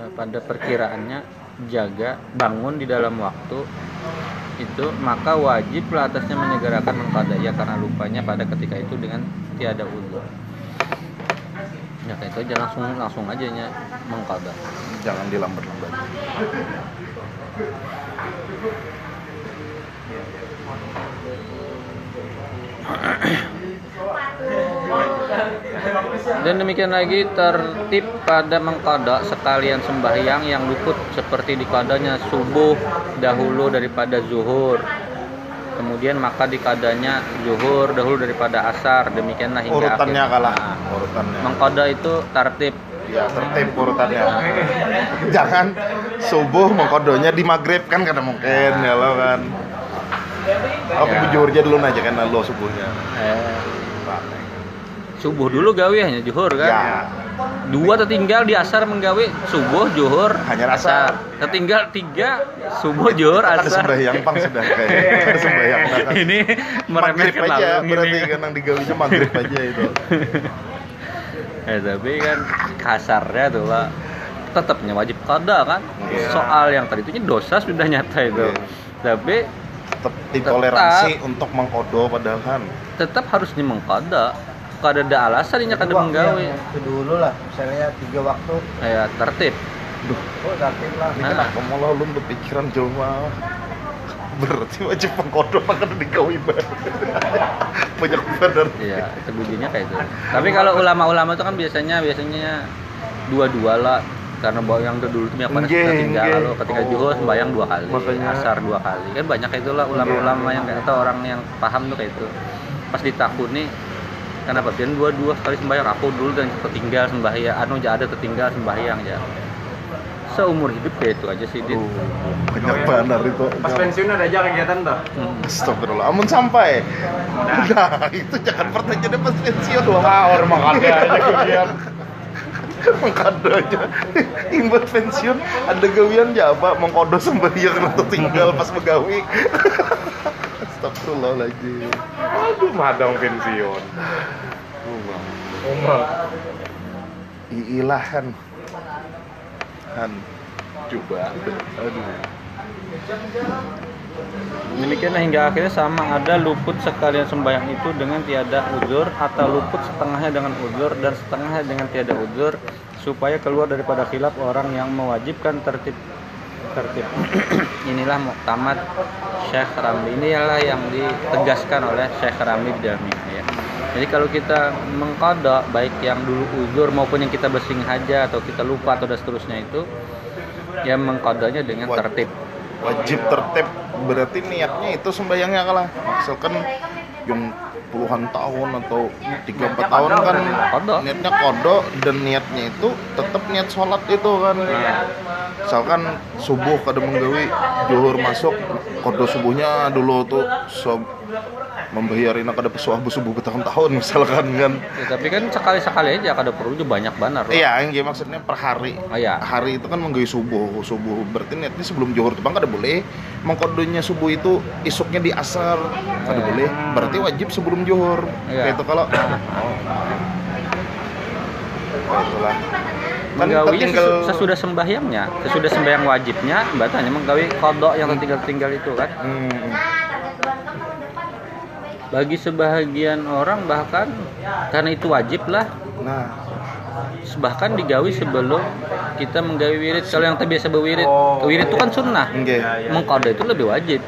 Eh, pada perkiraannya jaga bangun di dalam waktu. Itu maka wajiblah atasnya menyegerakan mengkadaya karena lupanya pada ketika itu dengan tiada uzur. Ya kayak itu aja. Langsung langsung aja nya mengkada. Jangan dilambat-lambat. Dan demikian lagi tertib pada mengkodok sekalian sembahyang yang luput seperti dikadanya subuh dahulu daripada zuhur kemudian maka dikadanya zuhur dahulu daripada asar demikianlah hingga Urutannya akhir. kalah. Nah, Urutannya. mengkodok itu tertib Ya, tertib urutannya. Jangan subuh mengkodonya di maghrib kan kada mungkin ya lo kan. Oke, Ya. bujur aja dulu aja kan lo subuhnya. eh, subuh dulu gawe hanya juhur kan Ya, dua tertinggal di asar menggawe subuh juhur Hanya asar. tertinggal tiga subuh juhur ada asar sembahyang pang sudah kayak ada sembahyang. Ini meremehkan aja, lalu berarti gini kan yang digawinya maghrib aja itu. eh, tapi kan kasarnya tuh pak tetapnya wajib kada kan Iya. soal yang tadi itu dosa sudah nyata itu Iya. tapi Tetap ditoleransi untuk mengkodo padahal kan. tetap harusnya mengkada kada ada alasan ini kada menggawe yang itu dulu lah misalnya tiga waktu kayak tertib oh tertib lah Ini Nah. kenapa malah lu berpikiran jelma berarti wajib mengkodo akan digawi banget. Banyak benar. Iya, itu bunyinya kayak itu. Tapi kalau ulama-ulama itu kan biasanya biasanya dua-dua lah karena bahwa yang dulu itu yang Nggih, tinggal lalu ketika juhur sembahyang dua kali, Makanya- asar dua kali. Kan banyak itulah ulama-ulama yang kayak atau orang yang paham tuh kayak itu. Pas ditakuni kenapa pian dua-dua sekali sembahyang aku dulu dan tertinggal sembahyang anu aja ada tertinggal sembahyang ya. Seumur hidup kayak itu aja sih, Dit. Oh, banyak benar itu. Pas pensiun ada aja kegiatan tuh. Hmm. Astagfirullah, amun sampai. Nah, itu jangan pertanyaan pas pensiun dong. Ngawur mah ada aja kegiatan. Mengkado aja. Imbat pensiun ada gawian ya apa mengkodo sembahyang atau tinggal pas begawi. Astagfirullahaladzim. Aduh, madang pensiun. Umar. Iilahan. Han. Coba. Aduh. Demikianlah hingga akhirnya sama ada luput sekalian sembahyang itu dengan tiada uzur atau luput setengahnya dengan uzur dan setengahnya dengan tiada uzur supaya keluar daripada khilaf orang yang mewajibkan tertib tertib. Inilah muktamad Syekh Ramli inilah yang ditegaskan oleh Syekh Ramli di dalam ini ya. Jadi kalau kita mengkodok baik yang dulu uzur maupun yang kita bersing haja atau kita lupa atau dan seterusnya itu ya mengkodoknya dengan tertib. Wajib tertib berarti niatnya itu sembahyangnya kalah. Misalkan yang puluhan tahun atau tiga empat tahun kan Kodo. niatnya kodo dan niatnya itu tetap niat sholat itu kan misalkan subuh kada menggawi juhur masuk kodo subuhnya dulu tuh so, membayarin kada pesuah subuh bertahun-tahun misalkan kan Ya, tapi kan sekali-sekali aja kada perlu juga banyak banar. loh. iya yang maksudnya per hari Oh, iya. hari itu kan menggawi subuh subuh berarti niatnya sebelum juhur tuh bang kada boleh mengkodonya subuh itu isuknya di asar kada Iya. boleh berarti wajib sebelum juhur Iya. itu kalau Nah, itulah kan Menggawinya tinggal sesu- sesudah sembahyangnya, sesudah sembahyang wajibnya, batanya menggawi kodok yang tertinggal-tinggal itu kan. Hmm, Bagi sebahagian orang bahkan karena itu wajib lah, nah bahkan digawi sebelum kita menggawi wirid. Kalau yang terbiasa berwirid, Oh. wirid itu kan sunnah. enggak Ya, ya. Mengkodok itu lebih wajib.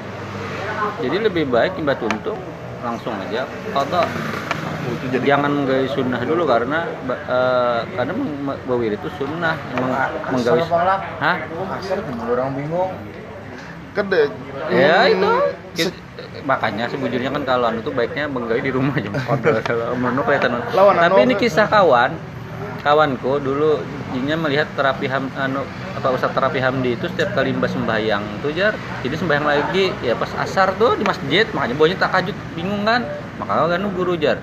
Jadi lebih baik imbat untuk langsung aja kodok. itu jadi jangan menggawi sunnah dulu karena eh, karena berwirid itu sunnah meng, menggawi hah asal orang bingung kede ya Hmm, itu. Se- makanya sebujurnya kan kalau anu tuh baiknya menggawi di rumah aja. Kalau menurut kelihatan. Lawan tapi anu- ini kisah kawan. Kawanku dulu jinya melihat terapi ham, anu apa ustaz terapi Hamdi itu setiap kali mbak sembahyang tuh jar. Jadi sembahyang lagi ya pas asar tuh di masjid makanya bawahnya takajud bingung kan. Makanya kan guru jar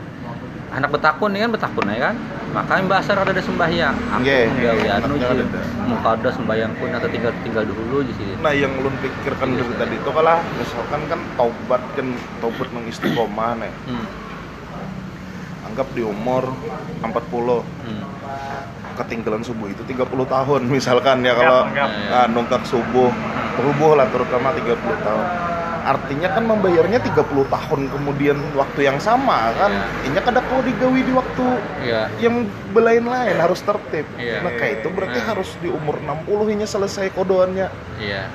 anak betakun ini kan betakun ya kan? Makanya mbak asar ada sembahyang. Aku Nggih, menggawi anu anaknya Ji. ada. sembahyang pun atau tinggal tinggal dulu di sini. Nah yang ulun pikirkan dari tadi itu kalah misalkan kan taubat kan taubat mengistiqomah nih. Hmm. anggap di umur 40 Hmm. ketinggalan subuh itu 30 tahun misalkan ya kalau nah, nunggak subuh. Subuh lah terutama 30 tahun artinya kan membayarnya 30 tahun kemudian waktu yang sama kan Iya. ini kada kau digawi di waktu ya yang belain lain harus tertib Iya. nah kayak itu berarti Nah. harus di umur 60 ini selesai kodoannya Iya.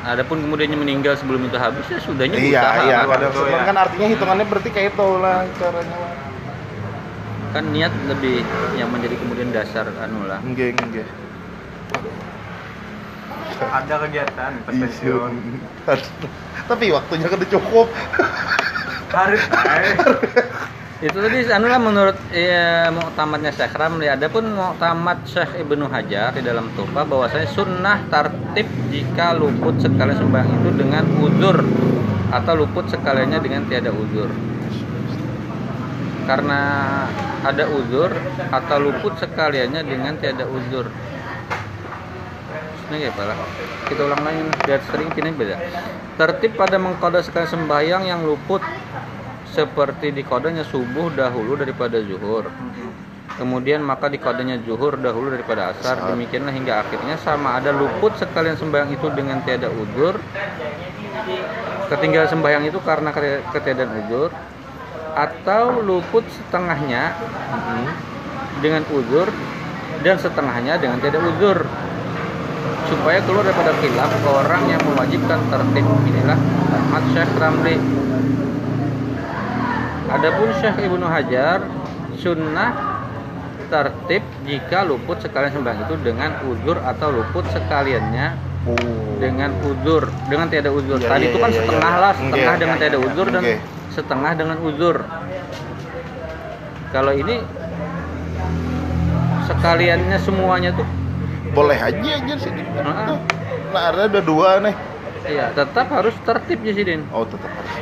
Adapun kemudiannya meninggal sebelum itu habis ya sudahnya iya iya kan. ya. kan artinya hitungannya berarti kayak itu lah caranya lah Kan niat lebih yang menjadi kemudian dasar anu lah. enggak enggak Ada kegiatan pas Iya. pensiun. Tapi waktunya kada cukup Harus. Itu tadi anu lah menurut ya, muktamadnya Syekh Ramli. Adapun muktamad Syekh Ibnu Hajar di dalam Tufa bahwasanya sunnah tartib jika luput sekali sembahyang itu dengan uzur atau luput sekaliannya dengan tiada uzur karena ada uzur atau luput sekaliannya dengan tiada uzur ini ya Pak kita ulang lagi biar sering kini beda. Tertib pada mengkoda sekali sembahyang yang luput seperti di kodenya subuh dahulu daripada zuhur. Kemudian maka di kodenya zuhur dahulu daripada asar. Demikianlah hingga akhirnya sama ada luput sekalian sembahyang itu dengan tiada uzur. Ketinggalan sembahyang itu karena keti- ketiadaan uzur. Atau luput setengahnya dengan uzur dan setengahnya dengan tidak uzur supaya keluar daripada khilaf orang yang mewajibkan tertib inilah Ahmad Syekh Ramli Adapun Syekh Ibnu Hajar sunnah tertib jika luput sekalian sembahyang itu dengan uzur atau luput sekaliannya Oh. dengan uzur dengan tiada uzur Iya, tadi iya, itu kan iya. setengah lah setengah dengan tiada uzur dan setengah dengan uzur kalau ini sekaliannya semuanya tuh boleh aja aja sih Heeh. nah ada ada dua nih iya tetap harus tertib ya Sidin oh tetap harus.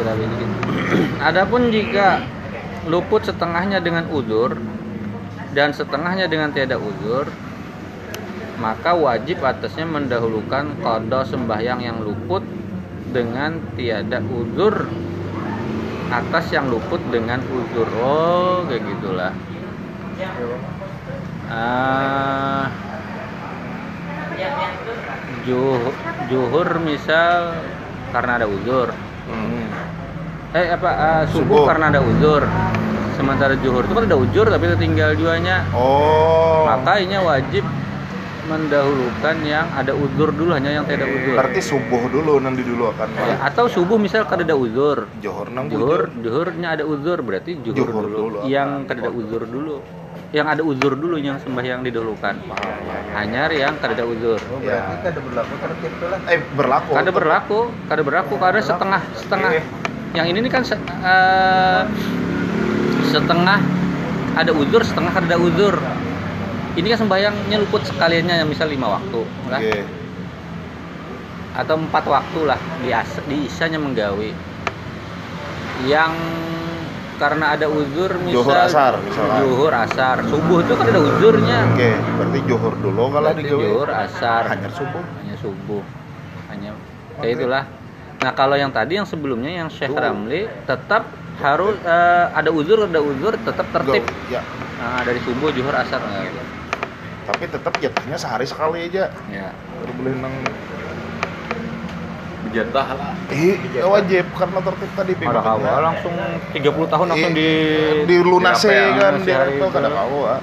Adapun jika luput setengahnya dengan uzur dan setengahnya dengan tiada uzur, maka wajib atasnya mendahulukan qada sembahyang yang luput dengan tiada uzur atas yang luput dengan uzur. Oh, kayak gitulah. Ah, juh- juhur misal karena ada uzur. Hmm. eh apa ah, subuh, Subuh. karena ada uzur. Sementara juhur itu kan ada uzur tapi tinggal duanya. Oh. Maka ini wajib mendahulukan yang ada uzur dulu hanya yang tidak uzur. Berarti subuh dulu nanti dulu akan Ya, atau subuh misal kada ada uzur. Johor nang juhur juhurnya ada uzur berarti juhur, Juhur dulu. dulu. yang kada ada uzur dulu yang ada uzur dulu yang sembahyang didahulukan hanya yang kada ada uzur Oh, Ya. berarti kan ada berlaku tertib tuh lah. eh berlaku kada berlaku kada berlaku kada setengah setengah Oke. yang ini nih kan se- eh, setengah ada uzur setengah kada ada uzur ini kan sembahyangnya luput sekaliannya misal lima waktu lah Oke. atau empat waktu lah di, as- di isanya menggawe yang karena ada uzur misal Zuhur, asar, misalkan. zuhur asar subuh itu kan ada uzurnya Oke, berarti johor dulu kalau Berarti digawe. zuhur asar Hanya subuh. hanya subuh hanya kayak itulah nah kalau yang tadi yang sebelumnya yang Syekh Tuh. Ramli tetap harus eh, ada uzur ada uzur tetap tertib Go. Ya, nah, dari subuh zuhur asar nah, tapi tetap jatahnya sehari sekali aja. ya Baru boleh nang Jatah lah. Ya wajib karena tertib tadi ada kawa langsung 30 tahun langsung di di lunase di apa ya, kan dia hari itu kada kawa.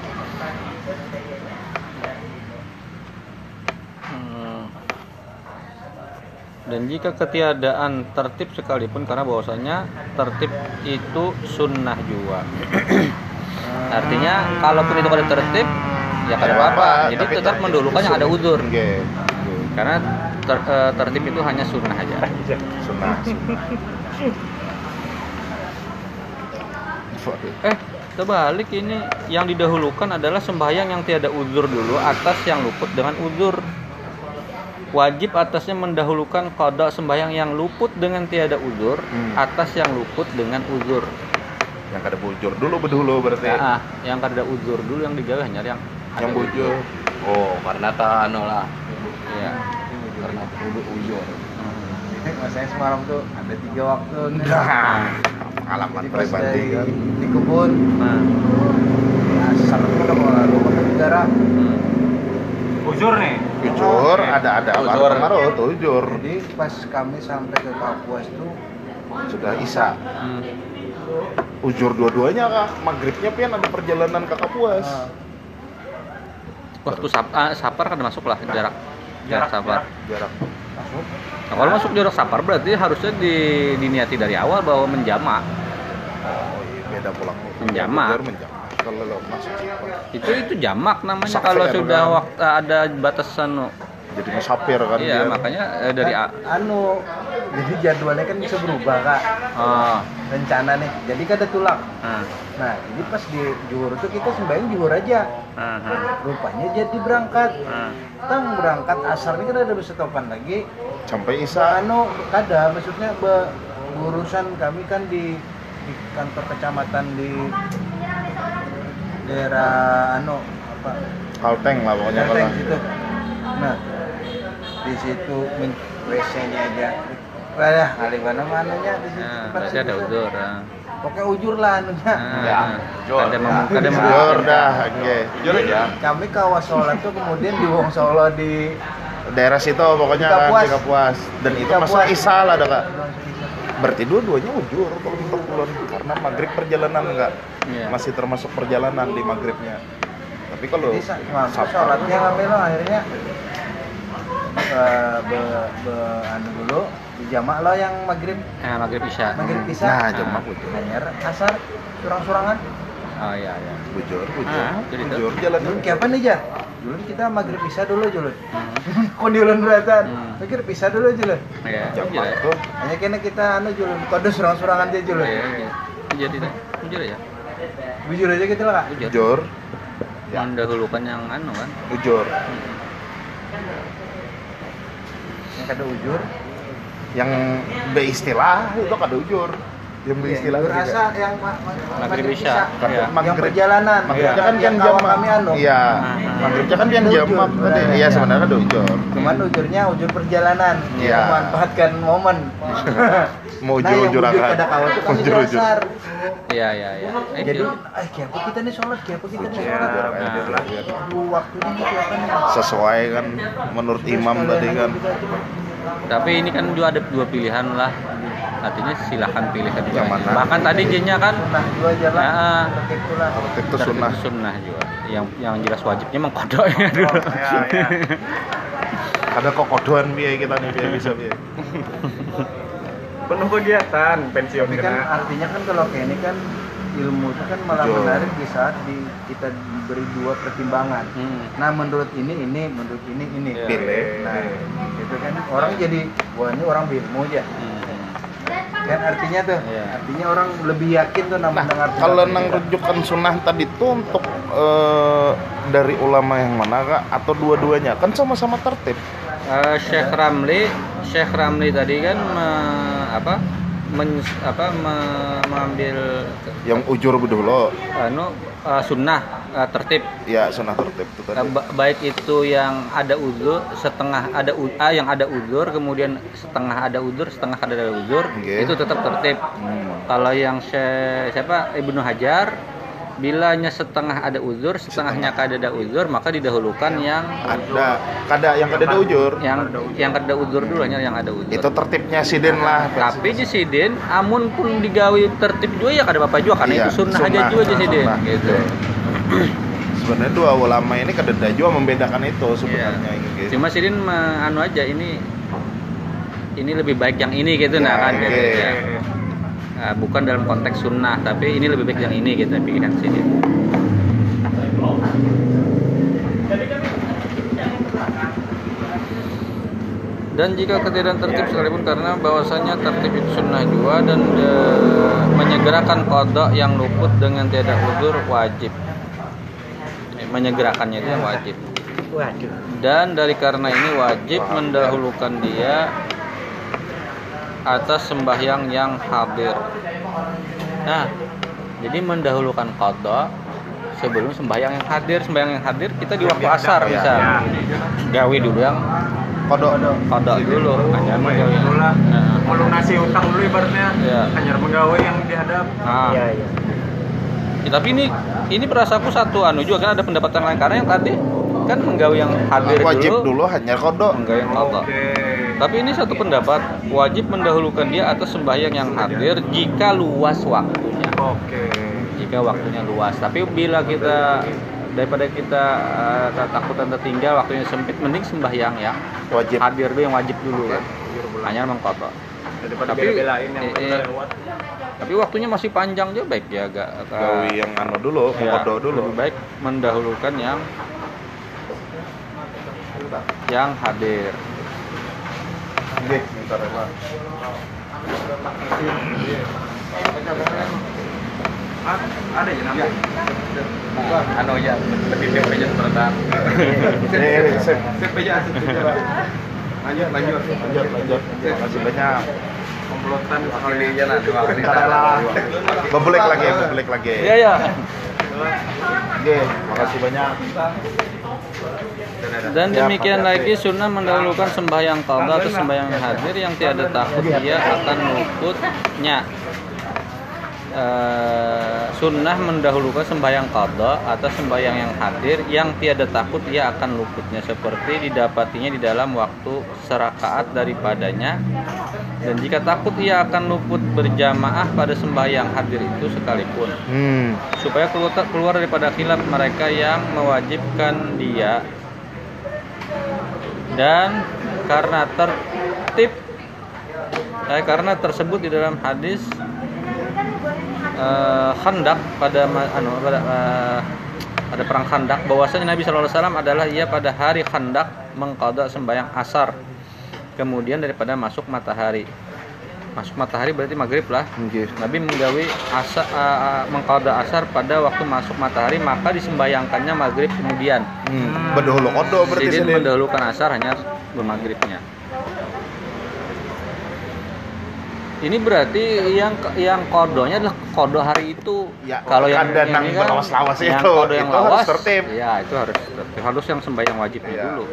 Hmm. Dan jika ketiadaan tertib sekalipun karena bahwasanya tertib itu sunnah juga. Artinya kalaupun itu kada tertib ya kada Ya, apa-apa. apa, Jadi tetap itu yang ada uzur. Oke. Karena ter- eh, tertib itu hanya sunnah aja. Sunnah. sunnah. Waduh. Eh, terbalik ini yang didahulukan adalah sembahyang yang tiada uzur dulu atas yang luput dengan uzur. Wajib atasnya mendahulukan kodok sembahyang yang luput dengan tiada uzur Hmm. atas yang luput dengan uzur. Yang kada bujur dulu bedulu berarti. Ya, ah, yang kada uzur dulu yang digawe hanya yang Yang bujur. Oh, karena anu lah. Iya. Karena kudu uyur. Hmm. Masanya semalam tuh ada tiga waktu. Nah, pengalaman pribadi kan. di kebun, Nah, asar tuh udah mau lalu pakai negara. hmm. Ujur nih. Jujur, ada ada baru kemarin tuh jujur. Jadi pas kami sampai ke Kapuas tuh Sudah Isa. Hmm. Ujur dua-duanya kak. Maghribnya pian ada perjalanan ke Kapuas. ah, Waktu sap ah, sapar kan masuk lah jarak jarak sapar. Jarak. masuk. Nah, kalau masuk jarak sapar berarti harusnya di, diniati dari awal bahwa menjamak. Oh iya, beda pulang. Menjamak. Kalau masuk itu itu jamak namanya Sak kalau sudah waktu ada batasan jadi musafir kan iya dia. makanya eh, dari Kan, A- anu jadi jadwalnya kan bisa berubah kak. Oh rencana nih jadi kan ada tulang ah, nah jadi pas di juhur tuh kita sembahyang juhur aja. Ah, rupanya jadi berangkat. Ah. tang berangkat asar ini kan ada berstopan lagi. Sampai Isa anu kada maksudnya be, urusan kami kan di di kantor kecamatan di daerah anu apa? Kalteng lah pokoknya kalau gitu nah di situ WC-nya aja Wah, kali mana mananya di situ. Nah, berarti ada udur ah. Pokoknya ujur lah anunya. Ah, jor. ada mem ada Jujur mem- dah, oke. Jujur aja. Kami kawas sholat tuh kemudian di Wong Solo di Daerah situ pokoknya kan Kapuas. Dan itu masuk Isa lah dah kak. Berarti dua-duanya ujur kalau untuk kulon karena maghrib perjalanan enggak Iya. masih termasuk perjalanan di maghribnya. Tapi kalau Jadi nah, sholatnya kami lo akhirnya eh, be, be, anu dulu di jamak lo yang maghrib. Ah, maghrib isya. Maghrib bisa Nah, jamak ujur. hanya asar surang-surangan oh iya iya. Bujur, bujur. Ah, bujur jalan dulu. kayak apa nih jar? Dulu kita maghrib bisa dulu julun. Hmm. kok di ulun beratan? Hmm. maghrib bisa dulu julun. Iya. Jam jujur ya tuh hanya kena kita anu julun kode surang-surangan dia julun. Iya iya. Jadi itu. Jujur ya? Bujur aja gitu lah. Kak jujur bujur, Ya. mendahulukan yang anu kan? Bujur. yang kada ujur Yang beristilah itu kada ujur. Yang beristilah Ujur juga. asa yang ma- ma- Maghrib maghrib isya. Kan Iya. yang maghrib perjalanan Maghribnya Iya. kan yang kan jamak. kami anu Iya. Maghribnya kan Itu jamak. ujur, Iya sebenarnya. sebenarnya ada ujur. cuman ujurnya ujur perjalanan Iya. memanfaatkan momen Mau nah yang ujur-ujur ujur akan. kada kawan tuh Ujur-ujur. dasar iya iya iya jadi eh kayak apa kita nih sholat kayak apa kita nih Iya, sholat waktunya nih Sesuai kan menurut imam tadi kan. tapi ini kan juga ada dua pilihan lah artinya silahkan pilih kedua Yang mana? bahkan tadi jennya kan sunnah juga jalan Ya. tertib pula Tertib itu tertib sunnah. sunnah juga yang yang jelas wajibnya emang kodoknya dulu Ya, ya. Ada kokodoan biaya kita nih biaya bisa biaya. Penuh kegiatan pensiun kan artinya kan kalau kayak ini kan ilmu itu kan malah Betul. menarik di saat di, kita diberi dua pertimbangan Hmm. nah menurut ini ini menurut ini ini. Pilih. nah itu kan orang jadi wah ini orang berilmu aja Hmm. Kan artinya tuh Iya. artinya orang lebih yakin tuh nah, mendengar kalau nang rujukan sunnah tadi tuh untuk eh, dari ulama yang mana kak? Atau dua-duanya? Kan sama-sama tertib. Eh, Syekh Ramli Syekh Ramli tadi kan me- apa men, apa me- mengambil Yang ujur dulu, anu eh, sunnah eh, tertib ya sunnah tertib itu Eh, tadi. ba- baik itu yang ada uzur setengah ada u- ah, yang ada uzur kemudian setengah ada uzur setengah ada uzur Oke. itu tetap tertib Hmm. kalau yang Syekh- siapa Ibnu Hajar bilanya setengah ada uzur setengahnya kada ada uzur maka didahulukan yang Ada, kada yang kada ada ujur. yang yang kada uzur dulu hanya yang ada uzur Itu tertibnya sidin lah. tapi jesidin amun pun digawi tertib juga ya kada apa juga karena Iya, itu sunnah, aja sunnah, juga jesidin sunnah. gitu Sebenarnya dua ulama ini kada ada juga membedakan itu Iya. sebenarnya. gitu. cuma sidin anu aja ini ini lebih baik yang ini gitu nah Ya, kan gitu ya. Nah, bukan dalam konteks sunnah tapi ini lebih baik yang ini gitu pilihan sidin dan jika ketiadaan tertib sekalipun karena bahwasanya tertib itu sunnah juga dan eh, menyegerakan kodok yang luput dengan tiada udur wajib. Eh, menyegerakannya itu yang wajib. Dan dari karena ini wajib mendahulukan dia atas sembahyang yang hadir. Nah, jadi mendahulukan qada sebelum sembahyang yang hadir. Sembahyang yang hadir kita di waktu asar ya. misal. Ya. Gawe dulu yang Kodok. qada dulu, hanya ya, menggawe. itulah. Nah, melunasi utang dulu ibaratnya Iya. hanya pegawai yang dihadap nah. iya iya Ya, tapi ini ini perasaku satu anu juga kan ada pendapatan lain karena yang tadi kan menggawe yang hadir Wajib dulu, dulu hanya kodok. menggawe yang qada. oke Tapi ini satu pendapat wajib mendahulukan dia atas sembahyang yang hadir jika luas waktunya. oke Jika waktunya luas. Tapi bila kita daripada kita eh, takutan tertinggal waktunya sempit, mending sembahyang yang Wajib. hadir dulu yang wajib dulu kan. Hanya daripada Tapi, yang eh, eh, lewat Tapi waktunya masih panjang juga baik ya agak. Gawi yang anu dulu, ya, kodok dulu. Lebih baik mendahulukan yang yang hadir. Nggih, bentar ya, Pak. ada ya nanti anu ya lebih sebentar Eh, sip. DP nya lanjut lanjut Lanjut, lanjut. Terima kasih banyak. komplotan Salah. Bebelik lagi, bebelik lagi. Iya ya. Oke, makasih banyak. Dan demikian lagi sunnah mendahulukan sembahyang qada atau sembahyang hadir yang tiada takut ia akan luputnya. Eh, sunnah mendahulukan sembahyang qada atau sembahyang yang hadir yang tiada takut ia akan luputnya. Seperti didapatinya di dalam waktu serakaat daripadanya. Dan jika takut ia akan luput berjamaah pada sembahyang hadir itu sekalipun. Hmm. supaya keluar, keluar daripada khilaf mereka yang mewajibkan dia dan karena tertib eh, karena tersebut di dalam hadis eh, khandak pada anu pada eh, pada perang khandak. Bahwasanya Nabi SAW adalah ia pada hari khandak mengqada sembahyang asar. Kemudian daripada masuk matahari masuk matahari berarti maghrib lah Nggih. Nabi menggawi asa, uh, mengqada asar pada waktu masuk matahari maka disembayangkannya maghrib kemudian. Hmm. Berdahulu kodo berarti Jadi mendahulukan asar hanya bermaghribnya. Ini berarti yang yang kodonya adalah kodo hari itu. Ya, Kalau yang kan dan ini yang berlawas-lawas yang itu, kodo yang itu harus lawas, tertib. Ya itu harus tertib. Harus yang sembahyang wajibnya Iya. dulu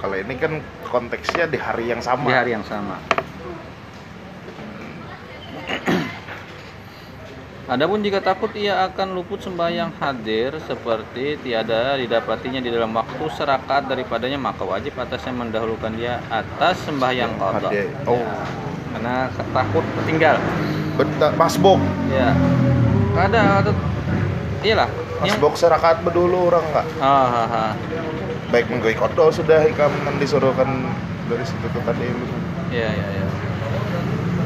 Kalau ini kan konteksnya di hari yang sama. di hari yang sama. Adapun jika takut ia akan luput sembahyang hadir seperti tiada didapatinya di dalam waktu serakaat daripadanya maka wajib atasnya mendahulukan dia atas sembahyang qada. Hadir. Oh. Ya, karena takut tertinggal. Bentar, masbuk. Ya. Ada atau iyalah. Masbuk serakaat berdulu orang enggak? Ah, ah, ah. Baik menggawi kodo sudah ikam kan disuruhkan dari situ tuh tadi. Iya, iya, iya.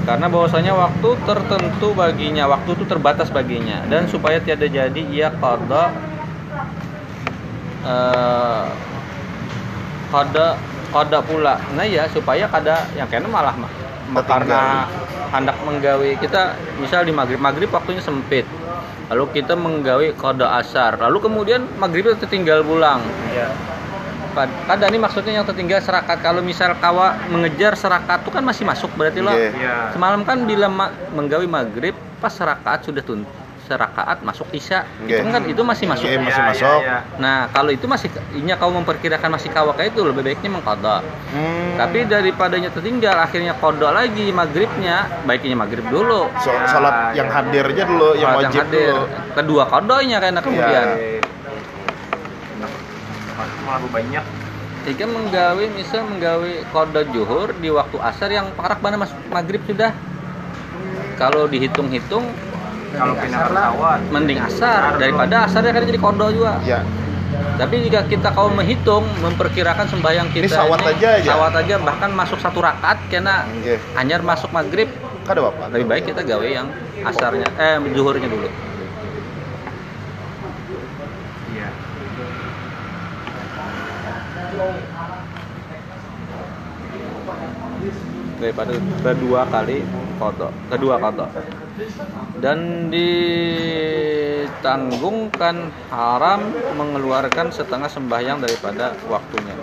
Karena bahwasanya waktu tertentu baginya, waktu itu terbatas baginya. Dan supaya tiada jadi ia qada eh qada qada pula. Nah ya supaya kada yang kena malah mah karena hendak menggawe kita misal di maghrib maghrib waktunya sempit. Lalu kita menggawe qada asar. Lalu kemudian maghrib itu tertinggal pulang. Iya Pad- Kada ini maksudnya yang tertinggal serakat. Kalau misal kawa mengejar serakat itu kan masih masuk berarti lo. Iya. iya Semalam kan bila ma- menggawi maghrib pas serakaat sudah tun serakaat masuk isya. Iya. Itu kan itu masih masuk. Iya, masih Iya, masuk. iya, iya. Nah kalau itu masih inya kau memperkirakan masih kawa kayak itu lebih baiknya mengkodok. Hmm. Tapi daripadanya tertinggal akhirnya kodok lagi maghribnya baiknya maghrib dulu. So- Ya, salat yang ya. hadir aja dulu, yang wajib hadir. dulu. Kedua kodoknya karena kemudian. Iya. Malah banyak Jika menggawe misal menggawe kode juhur di waktu asar yang parak mana masuk maghrib sudah. Kalau dihitung-hitung kalau pindah pesawat mending asar daripada asar ya kan jadi kodo juga. Ya, Tapi jika kita kau menghitung memperkirakan sembahyang Ini kita sawat aja aja. sawat aja bahkan masuk satu rakaat kena Nggih. hanyar masuk maghrib Kada apa? lebih baik kita gawe yang asarnya eh zuhurnya dulu. iya daripada kedua kali kodok kedua kodok dan ditanggungkan haram mengeluarkan setengah sembahyang daripada waktunya.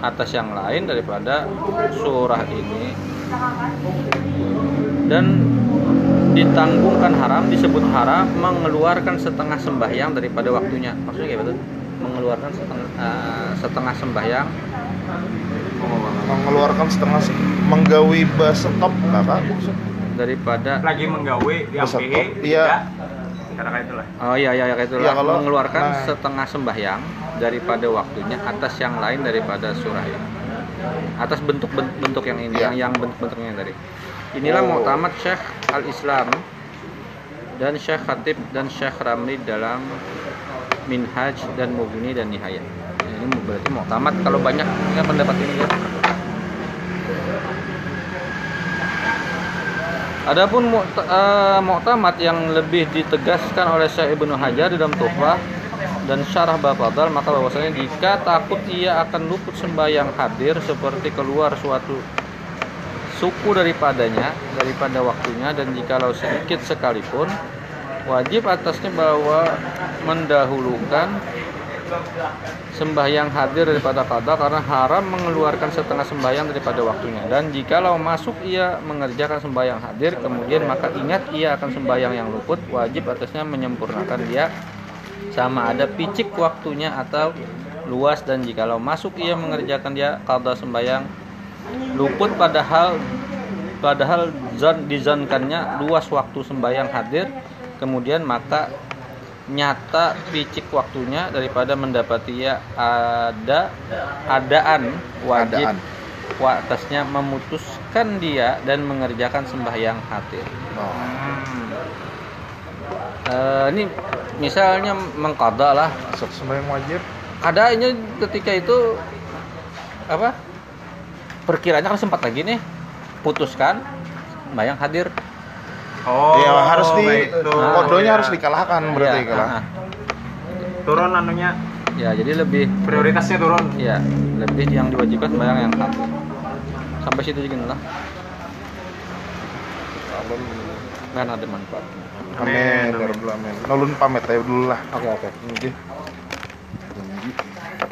Atas yang lain daripada surah ini. Dan ditanggungkan haram disebut haram mengeluarkan setengah sembahyang daripada waktunya. Maksudnya kayak betul? Mengeluarkan setengah eh, setengah sembahyang Mengeluarkan setengah menggawi basetop kakak. daripada lagi menggawe yang PE iya. karena kayak itulah Oh iya iya kayak itulah Iya, kalau- mengeluarkan nah. setengah sembahyang daripada waktunya atas yang lain daripada surah ini. Atas bentuk bentuk yang ini Iya. yang yang bentuk-bentuknya tadi. Inilah Oh. Mu'tamad Syekh Al-Islam dan Syekh Khatib dan Syekh Ramli dalam Minhaj dan Mughni dan Nihayah. Ini berarti Mu'tamad kalau banyak ya pendapat ini ya. Adapun mu'ta- eh, muktamad yang lebih ditegaskan oleh Syekh Ibnu Hajar di dalam Tuhfah dan syarah bafadal maka bahwasanya jika takut ia akan luput sembahyang hadir seperti keluar suatu suku daripadanya daripada waktunya dan jikalau sedikit sekalipun wajib atasnya bahwa mendahulukan sembahyang hadir daripada qada karena haram mengeluarkan setengah sembahyang daripada waktunya. Dan jikalau masuk ia mengerjakan sembahyang hadir kemudian maka ingat ia akan sembahyang yang luput wajib atasnya menyempurnakan dia. Sama ada picik waktunya atau luas dan jikalau masuk ia mengerjakan dia qada sembahyang luput padahal padahal zan dizankannya luas waktu sembahyang hadir. Kemudian maka nyata picik waktunya daripada mendapati ya ada adaan wajib Adaan. wa- atasnya memutuskan dia dan mengerjakan sembahyang hadir Oh. Eh, ini misalnya mengkada lah Masuk sembahyang wajib. adanya ketika itu apa perkiranya kan sempat lagi nih putuskan sembahyang hadir Oh, Iya harus di kodonya Iya. harus dikalahkan berarti Iya, kalah. ah, ah. turun anunya ya jadi lebih prioritasnya turun. ya lebih yang diwajibkan sembahyang yang hadir sampai situ juga lah kan ada manfaatnya Amin. Amin, ya. Nulun pamit aja dulu lah. oke oke Oke.